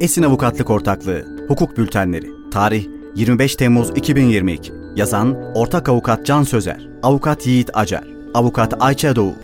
Esin Avukatlık Ortaklığı Hukuk Bültenleri Tarih 25 Temmuz 2022 Yazan Ortak Avukat Can Sözer Avukat Yiğit Acar Avukat Ayça Doğu.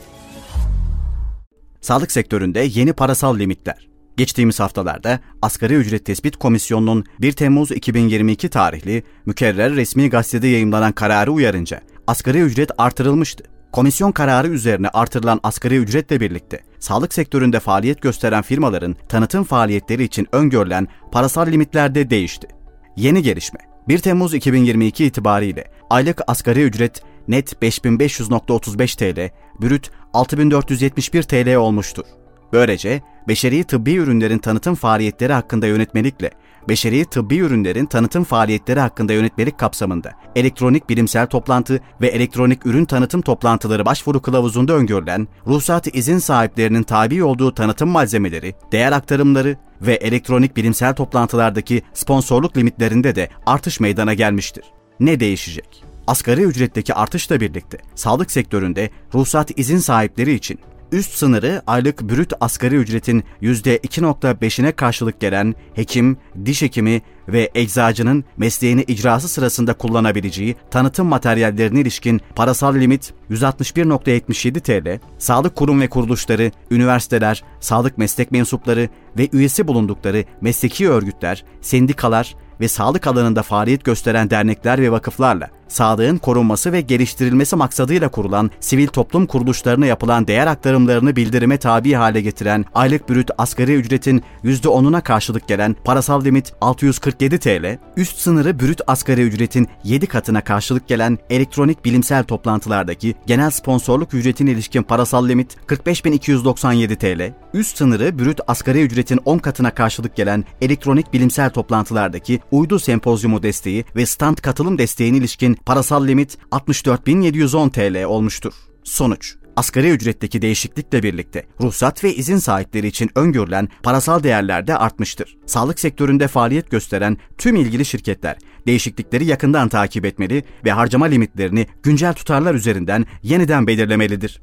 Sağlık sektöründe yeni parasal limitler. Geçtiğimiz haftalarda Asgari Ücret Tespit Komisyonu'nun 1 Temmuz 2022 tarihli mükerrer resmi gazetede yayımlanan kararı uyarınca asgari ücret artırılmıştı. Komisyon kararı üzerine artırılan asgari ücretle birlikte sağlık sektöründe faaliyet gösteren firmaların tanıtım faaliyetleri için öngörülen parasal limitler de değişti. Yeni gelişme 1 Temmuz 2022 itibariyle aylık asgari ücret net 5500.35 TL, brüt 6471 TL olmuştur. Böylece beşeri tıbbi ürünlerin tanıtım faaliyetleri hakkında yönetmelikle beşeri tıbbi ürünlerin tanıtım faaliyetleri hakkında yönetmelik kapsamında elektronik bilimsel toplantı ve elektronik ürün tanıtım toplantıları başvuru kılavuzunda öngörülen ruhsat izin sahiplerinin tabi olduğu tanıtım malzemeleri, değer aktarımları ve elektronik bilimsel toplantılardaki sponsorluk limitlerinde de artış meydana gelmiştir. Ne değişecek? Asgari ücretteki artışla birlikte sağlık sektöründe ruhsat izin sahipleri için üst sınırı aylık brüt asgari ücretin %2.5'ine karşılık gelen hekim, diş hekimi ve eczacının mesleğini icrası sırasında kullanabileceği tanıtım materyallerine ilişkin parasal limit 161.77 TL, sağlık kurum ve kuruluşları, üniversiteler, sağlık meslek mensupları ve üyesi bulundukları mesleki örgütler, sendikalar ve sağlık alanında faaliyet gösteren dernekler ve vakıflarla sağlığın korunması ve geliştirilmesi maksadıyla kurulan sivil toplum kuruluşlarına yapılan değer aktarımlarını bildirime tabi hale getiren aylık brüt asgari ücretin %10'una karşılık gelen parasal limit 647 TL, üst sınırı brüt asgari ücretin 7 katına karşılık gelen elektronik bilimsel toplantılardaki genel sponsorluk ücretine ilişkin parasal limit 45.297 TL, üst sınırı brüt asgari ücretin 10 katına karşılık gelen elektronik bilimsel toplantılardaki uydu sempozyumu desteği ve stand katılım desteğine ilişkin parasal limit 64.710 TL olmuştur. Sonuç Asgari ücretteki değişiklikle birlikte ruhsat ve izin sahipleri için öngörülen parasal değerler de artmıştır. Sağlık sektöründe faaliyet gösteren tüm ilgili şirketler değişiklikleri yakından takip etmeli ve harcama limitlerini güncel tutarlar üzerinden yeniden belirlemelidir.